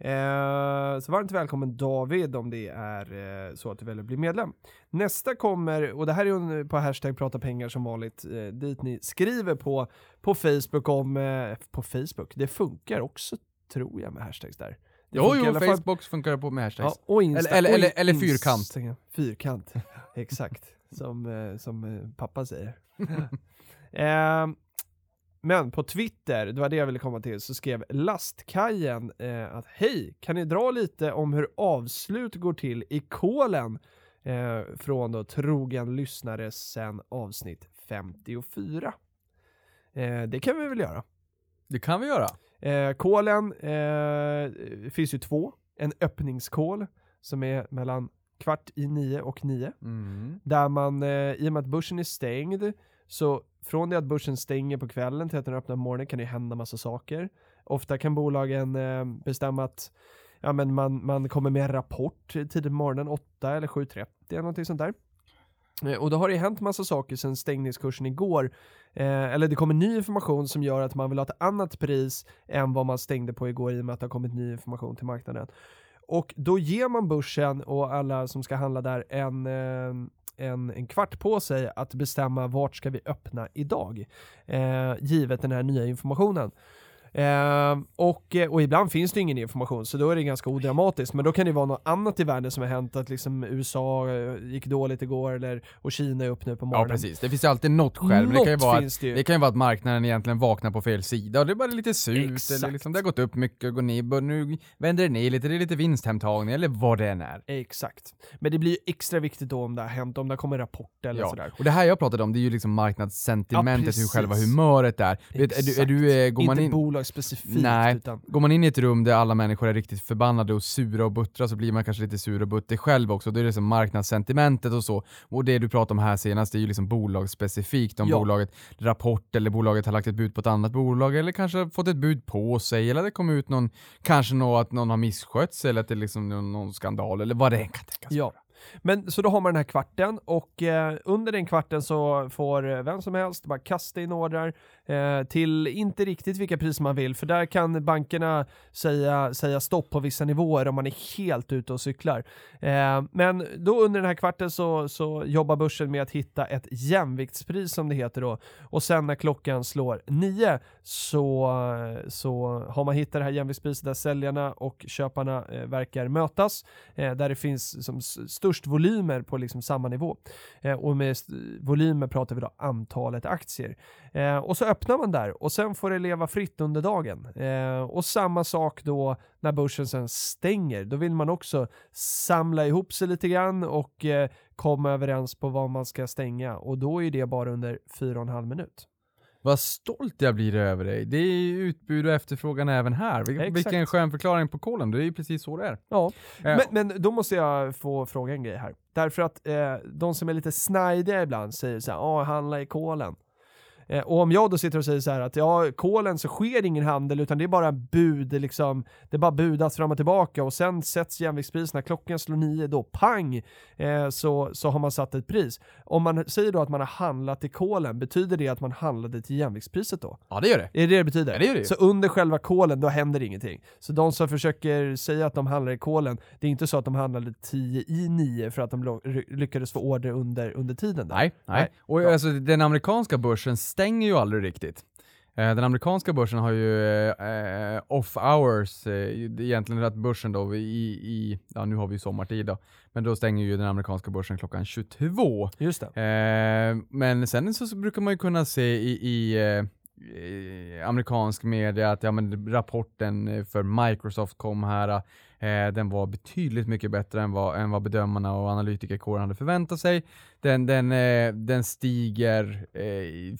Eh, så varmt välkommen David om det är eh, så att du väljer att bli medlem. Nästa kommer, och det här är på hashtag prata pengar som vanligt, eh, dit ni skriver på, på Facebook om, eh, på Facebook, det funkar också tror jag med hashtags där. Det Jo, jo, Facebook funkar på med hashtags. Ja, och Insta, Eller- eller- eller- eller fyrkant. Fyrkant, exakt. Som, eh, som eh, pappa säger. men på Twitter, det var det jag ville komma till, så skrev Lastkajen eh, att hej, kan ni dra lite om hur avslut går till i kolen eh, från då trogen lyssnare sen avsnitt 54? Eh, det kan vi väl göra. Det kan vi göra. Eh, kolen eh, finns ju två. En öppningskol som är mellan kvart i nio och nio. Mm. Där man, eh, i och med att börsen är stängd, så från det att börsen stänger på kvällen till att den öppnar på morgonen kan det hända massa saker. Ofta kan bolagen eh, bestämma att ja, men man, man kommer med en rapport tidigt på morgonen, 8 eller 7.30 eller någonting sånt där. Eh, och då har det hänt massa saker sedan stängningskursen igår. Eh, eller det kommer ny information som gör att man vill ha ett annat pris än vad man stängde på igår i och med att det har kommit ny information till marknaden. Och då ger man börsen och alla som ska handla där en, eh, en, en kvart på sig att bestämma vart ska vi öppna idag, eh, givet den här nya informationen. Eh, och, eh, och ibland finns det ingen information, så då är det ganska odramatiskt. Men då kan det vara något annat i världen som har hänt, att liksom USA eh, gick dåligt igår, eller, och Kina är upp nu på Ja morgonen. precis, det finns ju alltid något skäl. Men det kan ju Något vara att det. Det kan ju vara att marknaden egentligen vaknar på fel sida och det är bara lite surt Exakt. eller liksom det har gått upp mycket och går ner, bör- nu vänder det ner lite, det är lite vinsthemtagning eller vad det än är. Exakt. Men det blir ju extra viktigt då om det har hänt, om det kommer rapport eller Ja. sådär. Och det här jag pratade om, det är ju liksom marknadssentimentet, Ja, hur själva humöret är. Vet, är du, är du, eh, går man Inte in... bolagsspecifikt, Nej. utan Går man in i ett rum där alla människor är riktigt förbannade och sura och buttra så blir man kanske lite sur och butter själv också. Det är liksom marknadssentimentet och så. Och det du pratade om här senast, det är ju liksom bolagsspecifikt. Om Ja. bolaget rapport eller bolaget har lagt ett bud på ett annat bolag eller kanske fått ett bud på sig eller det kommer ut någon, kanske något att någon har misskött sig eller att det är liksom någon, någon skandal eller vad det än kan tänkas Ja. vara. Men så då har man den här kvarten och eh, under den kvarten så får eh, vem som helst bara kasta in ordrar Eh, till inte riktigt vilka priser man vill för där kan bankerna säga, säga stopp på vissa nivåer om man är helt ute och cyklar. Eh, men då under den här kvarten så, så jobbar börsen med att hitta ett jämviktspris som det heter då och sen när klockan slår nio så, så har man hittat det här jämviktspriset där säljarna och köparna eh, verkar mötas eh, där det finns som störst volymer på liksom samma nivå. Eh, och med volymer pratar vi då antalet aktier. Eh, och så öppnar man där och sen får det leva fritt under dagen. Eh, och samma sak då när börsen sen stänger. Då vill man också samla ihop sig lite grann och eh, komma överens på vad man ska stänga och då är det bara under fyra och en halv minut. Vad stolt jag blir över dig. Det är ju utbud och efterfrågan även här. Vil- Exakt. Vilken skön förklaring på kolen. Det är ju precis så det är. Ja, Eh, men, men då måste jag få fråga en grej här. Därför att eh, de som är lite snajdiga ibland säger så här, ja, handla i kolen. Eh, och om jag då sitter och säger så här att ja, kolen så sker ingen handel utan det är bara bud, liksom, det är bara budas fram och tillbaka och sen sätts jämviktspriserna, klockan slår nio, då pang, eh, så, så har man satt ett pris. Om man säger då att man har handlat i kolen, betyder det att man handlade till jämviktspriset då? Ja, det gör det. Är det det betyder? Ja, det gör det. Så under själva kolen, då händer ingenting. Så de som försöker säga att de handlar i kolen, det är inte så att de handlade 10 i 9 för att de lyckades få order under, under tiden där. Nej, nej. Och Bra. alltså, den amerikanska börsen stänger ju aldrig riktigt. Eh, Den amerikanska börsen har ju eh, eh, off hours, eh, egentligen att börsen då i, i, ja nu har vi ju sommartid då, men då stänger ju den amerikanska börsen klockan 22. Just det. Eh, men sen så, så brukar man ju kunna se i, i, eh, i amerikansk media att ja, men rapporten eh, för Microsoft kom här, eh, den var betydligt mycket bättre än vad, än vad bedömarna och analytikerkåren hade förväntat sig. Den, den, eh, den stiger eh,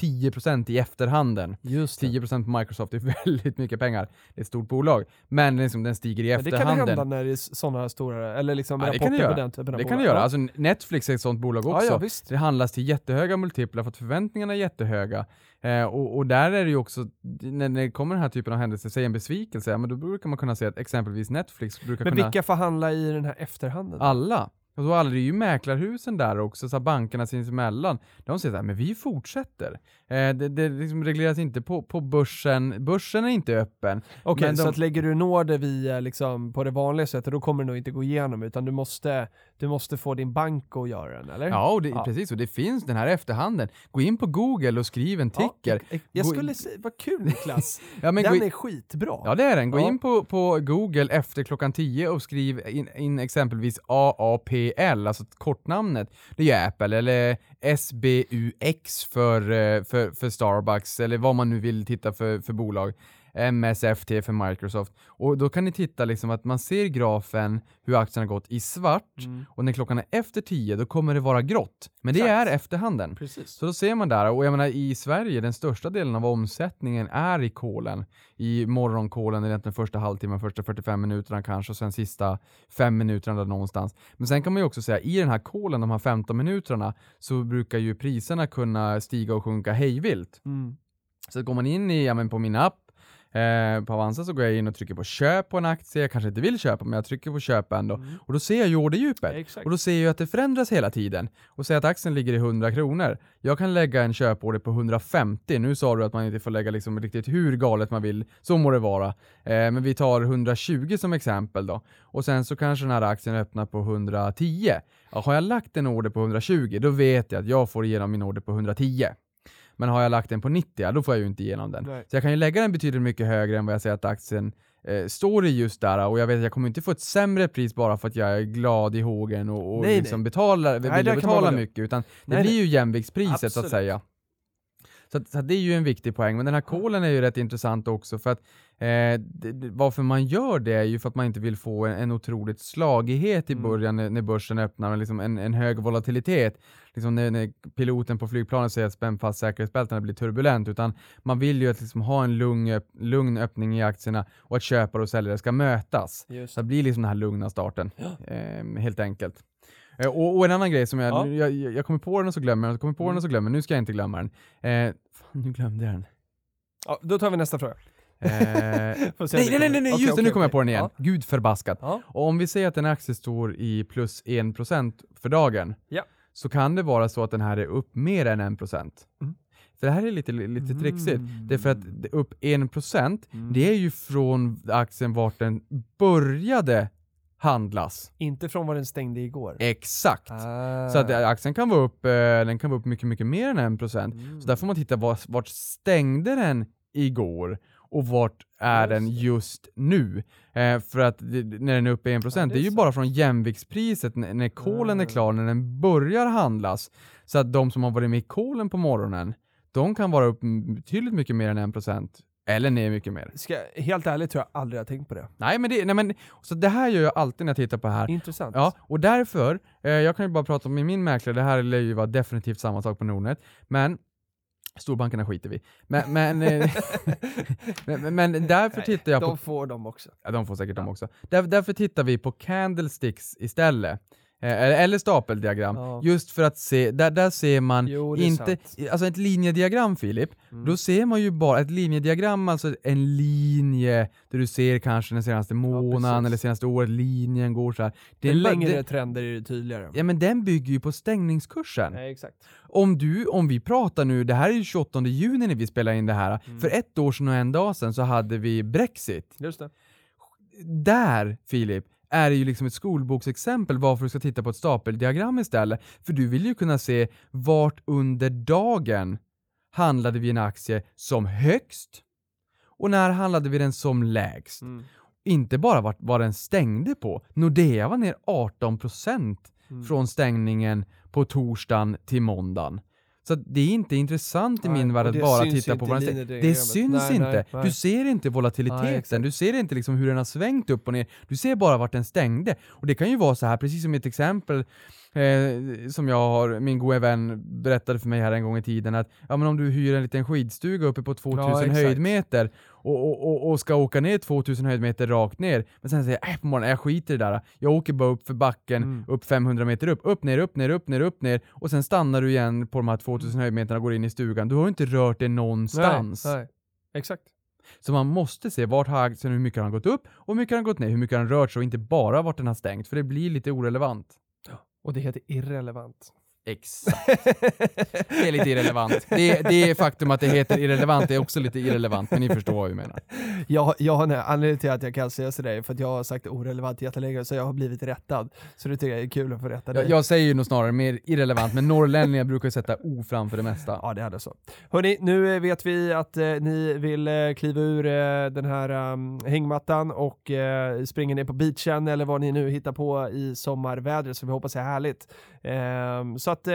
10% i efterhanden. Just det. 10% på Microsoft är väldigt mycket pengar. Det är ett stort bolag. Men liksom, den stiger i Men det kan efterhanden. hända när det är sådana stora, eller liksom Ja, det kan det göra. den typen av Det kan bolag. det göra. Alltså Netflix är ett sånt bolag också. Ja, ja, visst. Det handlas till jättehöga multiplar för att förväntningarna är jättehöga. Eh, och, och där är det ju också, när när det kommer den här typen av händelser, säg en besvikelse, men då brukar man kunna se att exempelvis Netflix brukar Men kunna... vilka får handla i den här efterhanden? Alla. Och då alla, det är ju mäklarhusen där också, så bankerna sinsemellan. De säger så här, men vi fortsätter. Eh, det det liksom regleras inte på, på börsen, börsen är inte öppen. Okej, men så de- att lägger du en order via liksom på det vanliga sättet, då kommer det nog inte gå igenom, utan du måste, du måste få din bank att göra den, eller? Ja, och det, Ja. precis, och det finns den här efterhanden. Gå in på Google och skriv en ticker. Ja, jag skulle säga, vad kul Niklas! Ja, men den in- är skitbra. Ja det är den. Gå Ja. in på, på Google efter klockan 10 och skriv in, in exempelvis AAPL, alltså kortnamnet. Det är ju Apple, eller SBUX för, eh, för, för Starbucks, eller vad man nu vill titta för, för bolag. MSFT för Microsoft. Och då kan ni titta liksom att man ser grafen hur aktien har gått i svart Mm. och när klockan är efter 10 då kommer det vara grått. Men det Exakt. är efterhanden. Precis. Så då ser man där, och jag menar i Sverige, den största delen av omsättningen är i kolen. I det den första halvtimmen, första 45 minuterna kanske, och sen sista fem minuterna där någonstans. Men sen kan man ju också säga, i den här kolen, de här 15 minuterna, så brukar ju priserna kunna stiga och sjunka hejvilt. Mm. Så går man in i, ja men på min app, eh, på Avanza så går jag in och trycker på köp på en aktie, jag kanske inte vill köpa men jag trycker på köp ändå. Mm. Och då ser jag ju orderdjupet. Exakt. Och då ser jag att det förändras hela tiden. Och säg att aktien ligger i 100 kronor. Jag kan lägga en köporder på 150. Nu sa du att man inte får lägga liksom riktigt hur galet man vill. Så må det vara. Eh, men vi tar 120 som exempel då. Och sen så kanske den här aktien öppnar på 110. Ja, har jag lagt en order på 120, då vet jag att jag får igenom min order på 110. Men har jag lagt den på 90, ja, då får jag ju inte igenom den. Nej. Så jag kan ju lägga den betydligt mycket högre än vad jag säger att aktien eh, står i just där och jag vet att jag kommer inte få ett sämre pris bara för att jag är glad i hågen och, och Nej, liksom nej. betalar, Nej, vill man betala mycket utan det Nej, blir nej. ju jämviktspriset så att säga. Så, att, så att det är ju en viktig poäng, men den här kolen är ju rätt intressant också för att eh, det, varför man gör det är ju för att man inte vill få en, en otroligt slagighet i Mm. början när, när börsen öppnar, liksom en, en hög volatilitet. Liksom när, när piloten på flygplanet säger att spänn fast säkerhetsbältena blir turbulent, utan man vill ju att liksom ha en lugn, lugn öppning i aktierna och att köpare och säljare ska mötas. Just Så det blir liksom den här lugna starten, Ja. eh, helt enkelt. Eh, Och, och en annan grej som jag, Ja. jag, jag, jag kommer på den och så glömmer jag, jag kommer på den Mm. och så glömmer jag, nu ska jag inte glömma den. Eh, fan, nu glömde jag den. Ja, då tar vi nästa fråga. Eh, nej, nej, nej, nej, kommer. just det, nu okej, kom jag på den igen. Gud förbaskat. Ja. Och om vi säger att en aktie står i plus 1% för dagen, Ja. så kan det vara så att den här är upp mer än 1%. Mm. För det här är lite, lite trixigt. Mm. Därför att det- upp 1% det är ju från aktien vart den började handlas. Inte från vad den stängde igår. Exakt. Ah. Så att eh, aktien kan vara upp, eh, den kan vara upp mycket, mycket mer än 1%. Mm. Så där får man titta vart, vart stängde den igår och vart är Just den just nu? Eh, för att det, när den är uppe 1%, Ja, det, det är ju sant. bara från jämviktspriset när, när kolen är Ah. klar, när den börjar handlas. Så att de som har varit med i kolen på morgonen, de kan vara upp betydligt mycket mer än 1%. Eller ner mycket mer. Ska, helt ärligt tror jag aldrig jag tänkt på det. Nej men det, nej, men, så det här gör jag alltid när jag tittar på det här. Intressant. Ja, och därför, eh, jag kan ju bara prata om min mäklare, det här lär ju vara definitivt samma sak på Nordnet, men storbankerna skiter vi men, men, eh, men, men, därför Nej, tittar jag på De får de också. Ja, de får säkert dem också. Där, därför tittar vi på candlesticks istället. Eh, eller- stapeldiagram. Ja. Just för att se, där, där ser man Jo, inte, sant. alltså ett linjediagram Filip, Mm. då ser man ju bara, ett linjediagram alltså en linje där du ser kanske den senaste månaden precis. eller senaste året, linjen går så här. Det är längre det- trender är det tydligare. Ja men den bygger ju på stängningskursen. Nej, exakt. Om du, om vi pratar nu, det här är ju 28 juni när vi spelar in det här, Mm. för ett år sedan och en dag sedan så hade vi Brexit. Just det. Där, Filip, är det ju liksom ett skolboksexempel varför du ska titta på ett stapeldiagram istället. För du vill ju kunna se vart under dagen handlade vi en aktie som högst och när handlade vi den som lägst. Mm. Inte bara vart, vad den stängde på. Nordea var ner 18% Mm. från stängningen på torsdagen till måndagen. Så det är inte intressant i Nej, min värld att det bara titta på stänger. Det linjediagrammet. syns Nej, inte. nej. Du ser inte volatiliteten, du ser inte liksom hur den har svängt upp och ner. Du ser bara vart den stängde. Och det kan ju vara så här, precis som ett exempel eh, som jag har, min gode vän berättade för mig här en gång i tiden att ja, men om du hyr en liten skidstuga uppe på 2000 Ja, höjdmeter och, och, och, och ska åka ner 2000 höjdmeter rakt ner, men sen säger jag äh, på morgonen, jag skiter i det där. Jag åker bara upp för backen, Mm. upp 500 meter upp, upp, ner, upp, ner, upp, ner, upp, ner och sen stannar du igen på de här 2000 höjdmeterna och går in i stugan. Du har inte rört dig någonstans. Nej, nej. Exakt. Så man måste se vart har aktien, hur mycket har den gått upp och hur mycket har den gått ner, hur mycket har den rört sig och inte bara vart den har stängt, för det blir lite orelevant. Och det heter irrelevant. Exakt. Det är lite irrelevant. Det, det är faktum att det heter irrelevant, det är också lite irrelevant, men ni förstår vad vi menar. Jag, jag har en anledning till att jag kan säga sådär för att jag har sagt orelevant jättelänge så jag har blivit rättad. Så det tycker jag är kul att få rätta dig. Jag, jag säger ju nog snarare mer irrelevant, men norrlänningar brukar ju sätta O framför det mesta. Ja, det hade så. Hörni, nu vet vi att eh, ni vill eh, kliva ur eh, den här um, hängmattan och eh, springa ner på beachen eller vad ni nu hittar på i sommarvädret som vi hoppas är härligt. Ehm, så att eh,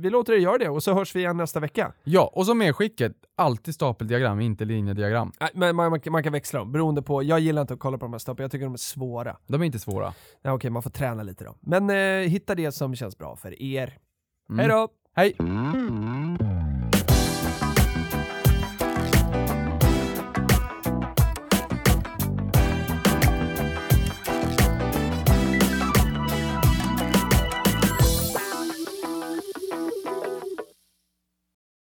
vi låter er göra det och så hörs vi igen nästa vecka. Ja, och så medskicket, alltid stapeldiagram, inte linjediagram. Nej, men man, man, kan- man kan växla dem beroende på, jag gillar inte att kolla på de här staplarna, jag tycker de är svåra. De är inte svåra. Ja, Okej, man får träna lite då. Men eh, hitta det som känns bra för er. Mm. Hej då! Hej!